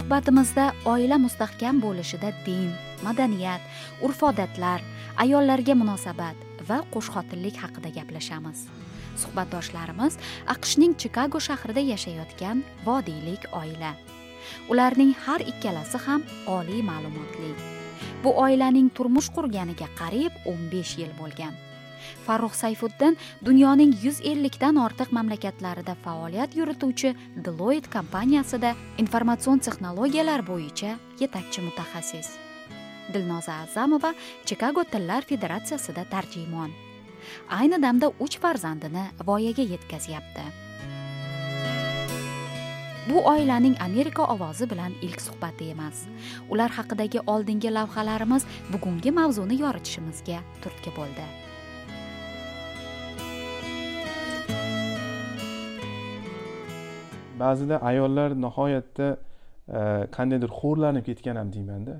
suhbatimizda oila mustahkam bo'lishida din madaniyat urf odatlar ayollarga munosabat va qo'shxotinlik haqida gaplashamiz. Suhbatdoshlarimiz aqshning chikago shahrida yashayotgan vodiylik oila. Ularning har ikkalasi ham oliy ma'lumotli. Bu oilaning turmush qurganiga qariyb 15 yil bo'lgan. Farruh sayfuddin dunyoning 150 dan ortiq mamlakatlarida faoliyat yurituvchi deloitte kompaniyasida informatsion texnologiyalar bo'yicha yetakchi mutaxassis. Dilnoza a'zamova chikago tillar federatsiyasida tarjimon. Ayni damda uch farzandini voyaga yetkazyapti. Bu oilaning amerika ovozi bilan ilk suhbati emas. Ular haqidagi oldingi lavhalarimiz bugungi mavzuni yoritishimizga turtki bo'ldi. Ba'zida ayollar nihoyatda e, qandaydir xo'rlanib ketgan ham deymanda.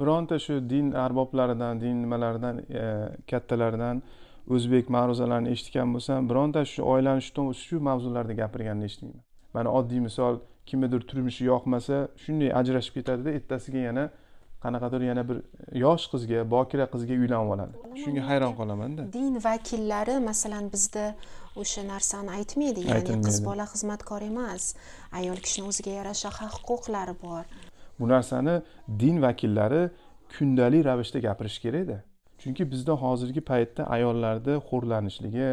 Bironta shu din arboblaridan din nimalaridan e, kattalaridan o'zbek ma'ruzalarini eshitgan bo'lsam bironta shu oilani shu mavzularda gapirganini eshitmayman. Mana oddiy misol kimnidir turmushi yoqmasa shunday ajrashib ketadida ertasiga yana qanaqadir yana bir yosh qizga bokira qizga uylanib oladi. Shunga hayron qolamanda. din vakillari masalan bizda o'sha narsani aytmaydi. Ya'ni qiz bola xizmatkor emas ayol kishini o'ziga yarasha haq huquqlari bor. Bu narsani din vakillari kundalik ravishda gapirish kerakda chunki bizda hozirgi paytda ayollarni xo'rlanishligi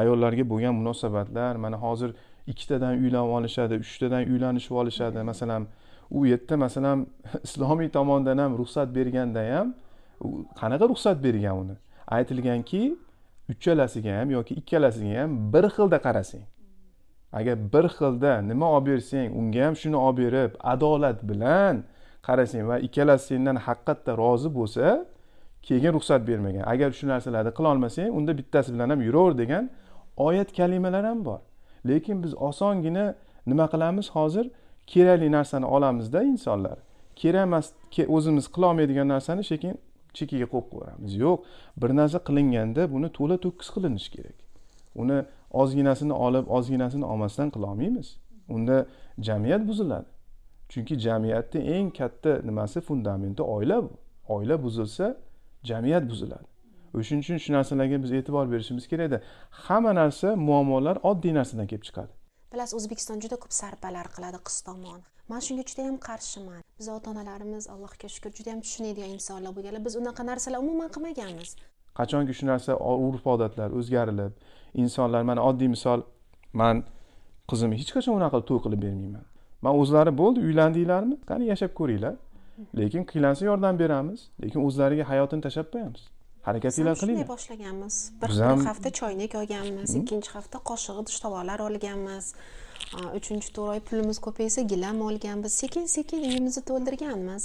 ayollarga bo'lgan munosabatlar mana hozir ikkitadan uylanib olishadi uchtadan uylanishib olishadi. Masalan u yerda masalan islomiy tomondan ham ruxsat berganda ham qanaqa ruxsat bergan uni? Aytilganki uchalasiga ham yoki ikkalasiga ham bir xilda qarasang. Agar bir xilda nima olib bersang unga ham shuni olib berib adolat bilan qarasang va ikkalasi sendan haqiqatda rozi bo'lsa keyin ruxsat bermagan. Agar shu narsalarni qilolmasang unda bittasi bilan ham yuraver degan oyat kalimalar ham bor. Lekin biz osongina nima qilamiz hozir? Kerakli narsani olamizda insonlar. Kerak emas o'zimiz qilolmaydigan narsani sekin chekkaga qo'yib qo'yamiz. Yo'q bir narsa qilinganda buni to'la to'kis qilinishi kerak. Uni ozginasini olib ozginasini olmasdan qilolmaymiz unda jamiyat buziladi. Chunki jamiyatni eng katta nimasi fundamenti oila bu. Oila buzilsa jamiyat buziladi. O'shaning uchun shu narsalarga biz e'tibor berishimiz kerakda. Hamma narsa muammolar oddiy narsadan kelib chiqadi. Bilasiz o'zbekiston juda ko'p sarpalar qiladi qiz tomon. Man shunga juda yam qarshiman. Biz ota onalarimiz allohga shukur juda yam tushunadigan insonlar bo'lganlar. Biz unaqa narsalar umuman qilmaganmiz. Qachonki shu narsa urf odatlar o'zgarilib insonlar mana oddiy misol man qizimni hech qachon unaqa to'y qilib bermayman. Man o'zlari bo'ldi uylandinglarmi qani yashab ko'ringlar. Lekin qiynalsa yordam beramiz. Lekin o'zlariga hayotini tashlab qo'yamiz harakatinglar qilinglar shunday boshlaganmiz. Bir, hafta choynak olganmiz ikkinchi hafta qoshiq idish tovoqlar olganmiz. Uchinchi to'rt oy pulimiz ko'paysa gilam olganmiz. Sekin sekin uyimizni to'ldirganmiz.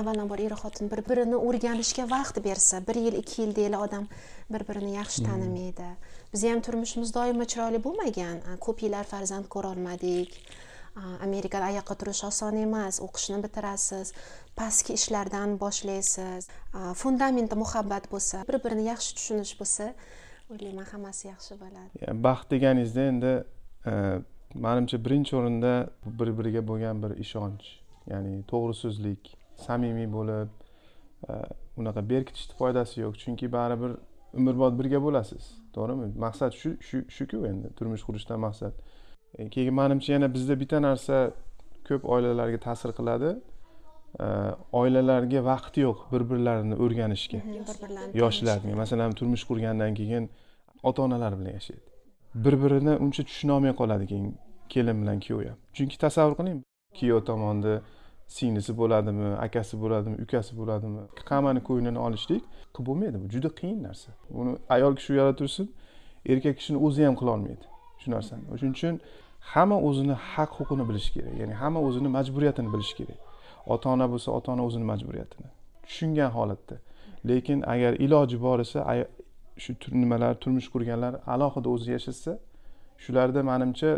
Avvalambor er xotin bir birini o'rganishga vaqt bersa bir yil ikki yil deyli odam bir birini yaxshi tanimaydi. Bizni ham turmushimiz doimo chiroyli bo'lmagan. Ko'p yillar farzand ko'rolmadik amerikada oyoqqa turish oson emas o'qishni bitirasiz pastki ishlardan boshlaysiz. Fundamenti muhabbat bo'lsa bir birini yaxshi tushunish bo'lsa o'ylayman hammasi yaxshi bo'ladi. Baxt deganingizda endi e, manimcha birinchi o'rinda bir biriga bo'lgan bir ishonch ya'ni to'g'ri so'zlik samimiy bo'lib e, unaqa berkitishni foydasi yo'q. Chunki baribir umrbod birga bo'lasiz to'g'rimi? Maqsad shu shuku endi turmush qurishdan maqsad. Keyin manimcha yana bizda bitta narsa ko'p oilalarga ta'sir qiladi. Oilalarga vaqti yo'q bir birlarini o'rganishga. Yoshlarga masalan turmush qurgandan keyin ota onalar bilan yashaydi. Bir birini uncha tushunolmay qoladi keyin kelin bilan kuyov ham. Chunki tasavvur qiling kuyov tomonni singlisi bo'ladimi akasi bo'ladimi ukasi bo'ladimi hammani ko'nglini olishlik qilib bo'lmaydi bu juda qiyin narsa. Buni ayol kishi uyalib tursin erkak kishini o'zi ham qilolmaydi shu narsani. Shuning uchun hamma o'zini haq huquqini bilishi kerak. Ya'ni hamma o'zini majburiyatini bilishi kerak. Ota ona bo'lsa ota ona o'zini majburiyatini tushungan holatda. Lekin agar iloji boricha shu nimalar turmush qurganlar alohida o'zi yashasa shularda manimcha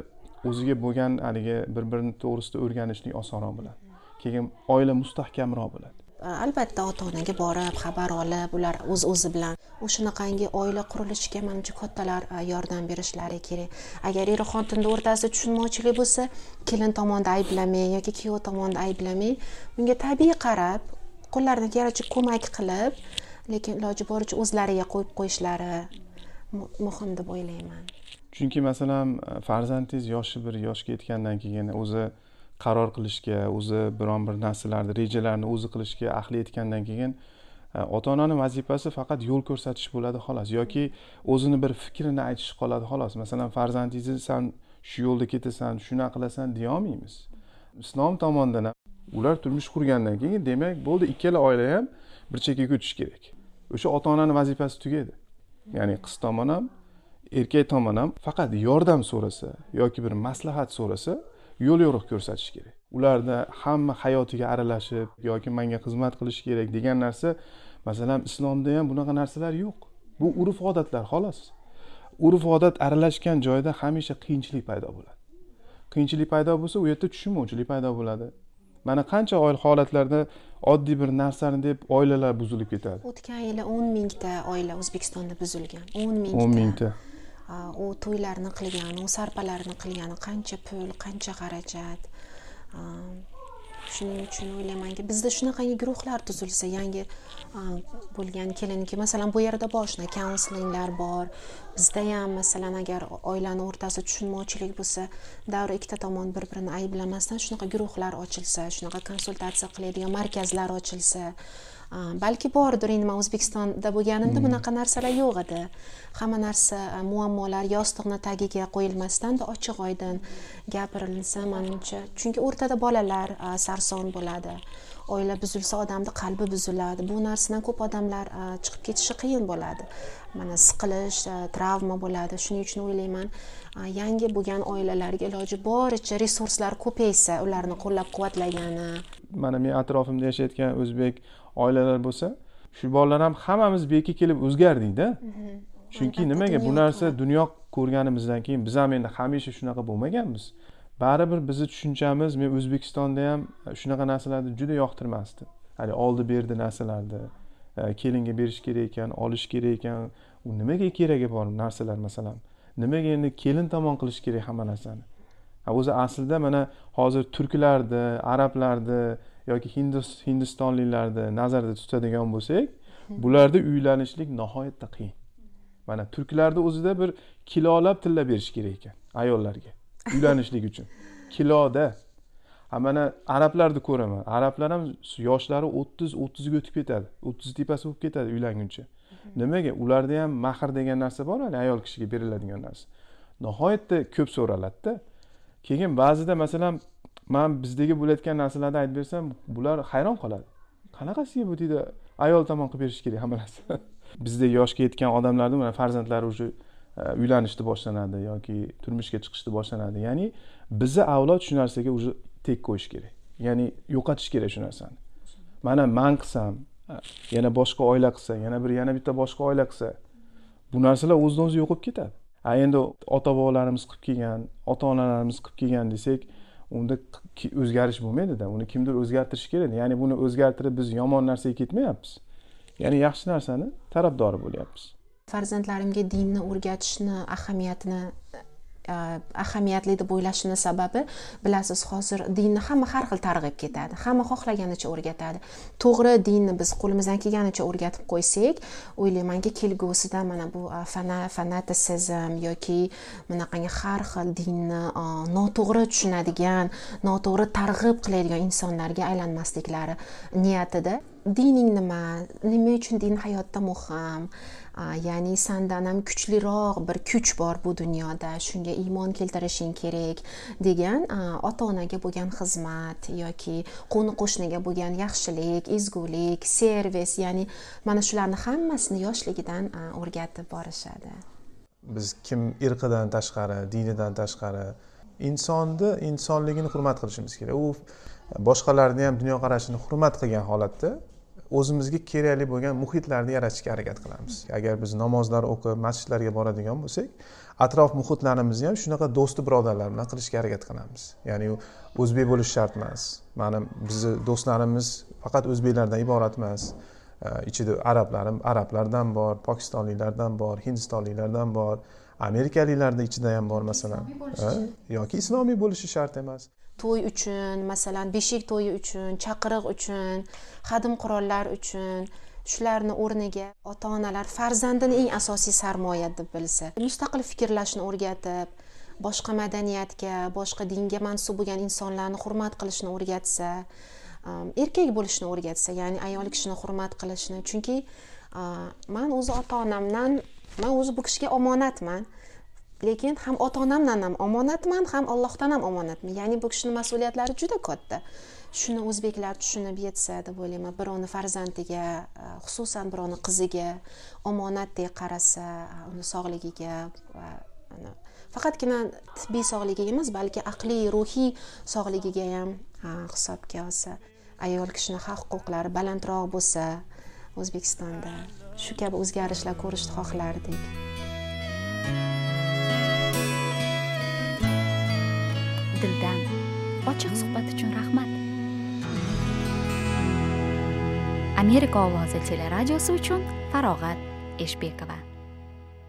o'ziga bo'lgan haligi bir birini to'g'risida o'rganishlik osonroq bo'ladi. Keyin oila mustahkamroq bo'ladi. E, albatta ota onaga borib xabar olib ular o'z o'zi bilan o'shanaqangi oila qurilishiga manimcha kattalar e, yordam berishlari kerak. Agar er xotinni o'rtasida tushunmovchilik bo'lsa kelin tomonda ayblamang yoki kuyov tomonda ayblamang bunga tabiiy qarab qo'llaridan kelgancha ko'mak qilib lekin iloji boricha o'zlariga qo'yib qo'yishlari muhim deb o'ylayman. Chunki masalan e, farzandingiz yoshi bir yoshga yetgandan keyin o'zi qaror qilishga o'zi biron bir narsalarni rejalarni o'zi qilishga ahli yetgandan keyin e, ota onani vazifasi faqat yo'l ko'rsatish bo'ladi xolos. Yoki o'zini bir fikrini aytish qoladi xolos. Masalan farzandingizni san shu yo'lda ketasan shunaqa qilasan deyolmaymiz islom tomonidan ham ular turmush qurgandan keyin demak bo'ldi ikkala oila ham bir chekkaga o'tishi kerak. O'sha ota onani vazifasi tugaydi. Ya'ni qiz tomon ham erkak tomon ham faqat yordam so'rasa yoki bir maslahat so'rasa yo'l yo'riq ko'rsatish kerak. Ularni hamma hayotiga aralashib yoki manga xizmat qilish kerak degan narsa masalan islomda ham bunaqa narsalar yo'q. Bu urf odatlar xolos. Urf odat aralashgan joyda hamisha qiyinchilik paydo bo'ladi. Qiyinchilik paydo bo'lsa u yerda tushunmovchilik paydo bo'ladi. Mana qancha holatlarda oddiy bir narsani deb oilalar buzilib ketadi? O'tgan yili o'n mingta oila o'zbekistonda buzilgan. O'n mingta. O'n mingta u to'ylarni qilgani u sarpalarni qilgani qancha pul qancha xarajat? Shuning uchun o'ylaymanki bizda shunaqangi guruhlar tuzilsa yangi bo'lgan kelinki masalan bu yerda bor shunaqa kaunslinglar bor. Bizda ham masalan agar oilani o'rtasida tushunmovchilik bo'lsa darrov ikkita tomon bir birini ayblamasdan shunaqa guruhlar ochilsa shunaqa konsultatsiya qiladigan markazlar ochilsa balki bordir endi man o'zbekistonda bo'lganimda bunaqa narsalar yo'q edi. Hamma narsa muammolar yostiqni tagiga qo'yilmasdan ochiq oydin gapirilsa manimcha. Chunki o'rtada bolalar sarson bo'ladi. Oila buzilsa odamni qalbi buziladi. Bu narsadan ko'p odamlar chiqib ketishi qiyin bo'ladi. Mana siqilish travma bo'ladi. Shuning uchun o'ylayman yangi bo'lgan oilalarga iloji boricha resurslar ko'paysa ularni qo'llab quvvatlagani mana men atrofimda yashayotgan o'zbek oilalar bo'lsa shu bolalar ham hammamiz bu yerga kelib o'zgardikda mhm. chunki nimaga? Bu narsa dunyo ko'rganimizdan keyin biz ham endi hamisha shunaqa bo'lmaganmiz. Baribir bizni tushunchamiz men o'zbekistonda ham shunaqa narsalarni juda yoqtirmasdim. Haligi oldi berdi narsalarni e, kelinga berish kerak ekan olish kerak ekan. U nimaga keragi bor narsalar masalan? Nimaga endi kelin tomon qilish kerak hamma narsani? O'zi aslida mana hozir turklarni arablarni yoki hindistonliklarni nazarda tutadigan bo'lsak bularda uylanishlik nihoyatda qiyin. Mana turklarni o'zida bir kilolab tilla berish kerak ekan ayollarga uylanishlik uchun. Kiloda. Ha mana arablarni ko'raman. Arablar ham yoshlari o'ttiz o'ttizga o'tib ketadi. O'ttiz tepasi bo'lib ketadi uylanguncha. Nimaga? Ularda ham mahr degan narsa bor ayol kishiga beriladigan narsa. Nihoyatda ko'p so'raladida. Keyin ba'zida masalan man bizdagi bo'layotgan narsalarni aytib bersam bular hayron qoladi. Qanaqasiga bu deydi ayol tomon qilib berish kerak hamma narsa. Bizda yoshga yetgan odamlarni mana farzandlari уже e, uylanishni boshlanadi yoki turmushga chiqishni boshlanadi. Ya'ni bizni avlod shu narsaga уже tek qo'yish kerak. Ya'ni yo'qotish kerak shu narsani. Mana man qilsam e, yana boshqa oila qilsa yana bir yana bitta boshqa oila qilsa bu narsalar o'zidan o'zi yo'qolib ketadi. A endi ota bobolarimiz qilib kelgan ota onalarimiz qilib kelgan desak unda o'zgarish bo'lmaydida uni kimdir o'zgartirishi kerak ya'ni buni o'zgartirib biz yomon narsaga ketmayapmiz. Ya'ni yaxshi narsani tarafdori bo'lyapmiz. Farzandlarimga dinni o'rgatishni ahamiyatini ahamiyatli deb o'ylashini sababi bilasiz hozir dinni hamma har xil targ'ib ketadi hamma xohlaganicha o'rgatadi. To'g'ri dinni biz qo'limizdan kelganicha o'rgatib qo'ysak o'ylaymanki kelgusida mana bu e, fana fanatisizm yoki bunaqangi har xil dinni e, noto'g'ri tushunadigan noto'g'ri targ'ib qiladigan insonlarga aylanmasliklari niyatida dining nima nima uchun din hayotda muhim? Ya'ni sandan ham kuchliroq bir kuch bor bu dunyoda shunga iymon keltirishing kerak degan ota onaga bo'lgan xizmat yoki qo'ni qo'shniga bo'lgan yaxshilik ezgulik servis ya'ni mana shularni hammasini yoshligidan o'rgatib borishadi. Biz kim irqidan tashqari dinidan tashqari insonni insonligini hurmat qilishimiz kerak. U boshqalarni ham dunyoqarashini hurmat qilgan holatda o'zimizga kerakli bo'lgan muhitlarni yaratishga harakat qilamiz. Agar biz namozlar o'qib masjidlarga boradigan bo'lsak atrof muhitlarimizni ham shunaqa do'sti birodarlar bilan qilishga harakat qilamiz. Ya'ni o'zbek bo'lishi shart emas mani bizni do'stlarimiz faqat o'zbeklardan iborat emas ichida arablarim arablardan bor pokistonliklardan bor hindistonliklardan bor amerikaliklarni ichida ham bor masalan. Yoki islomiy bo'lishi shart emas to'y uchun masalan beshik to'yi uchun chaqiriq uchun hadim qurollar uchun shularni o'rniga ota onalar farzandini eng asosiy sarmoya deb bilsa mustaqil fikrlashni o'rgatib boshqa madaniyatga boshqa dinga mansub bo'lgan insonlarni hurmat qilishni o'rgatsa um, erkak bo'lishni o'rgatsa ya'ni ayol kishini hurmat qilishni. Chunki uh, man o'zi ota onamdan man o'zi bu kishiga omonatman. Lekin ham ota onamdan ham omonatman ham allohdan ham omonatman. Ya'ni bu kishini mas'uliyatlari juda katta. Shuni o'zbeklar tushunib yetsa deb o'ylayman. Birovni farzandiga e, xususan birovni qiziga omonatdek qarasa e, uni sog'ligiga va faqatgina tibbiy sog'ligiga emas balki aqliy ruhiy sog'ligiga ham e, hisobga olsa ayol kishini haq huquqlari balandroq bo'lsa o'zbekistonda shu kabi o'zgarishlar ko'rishni xohlardik. Amerika ovozi teleradiosi uchun farog'at eshbekova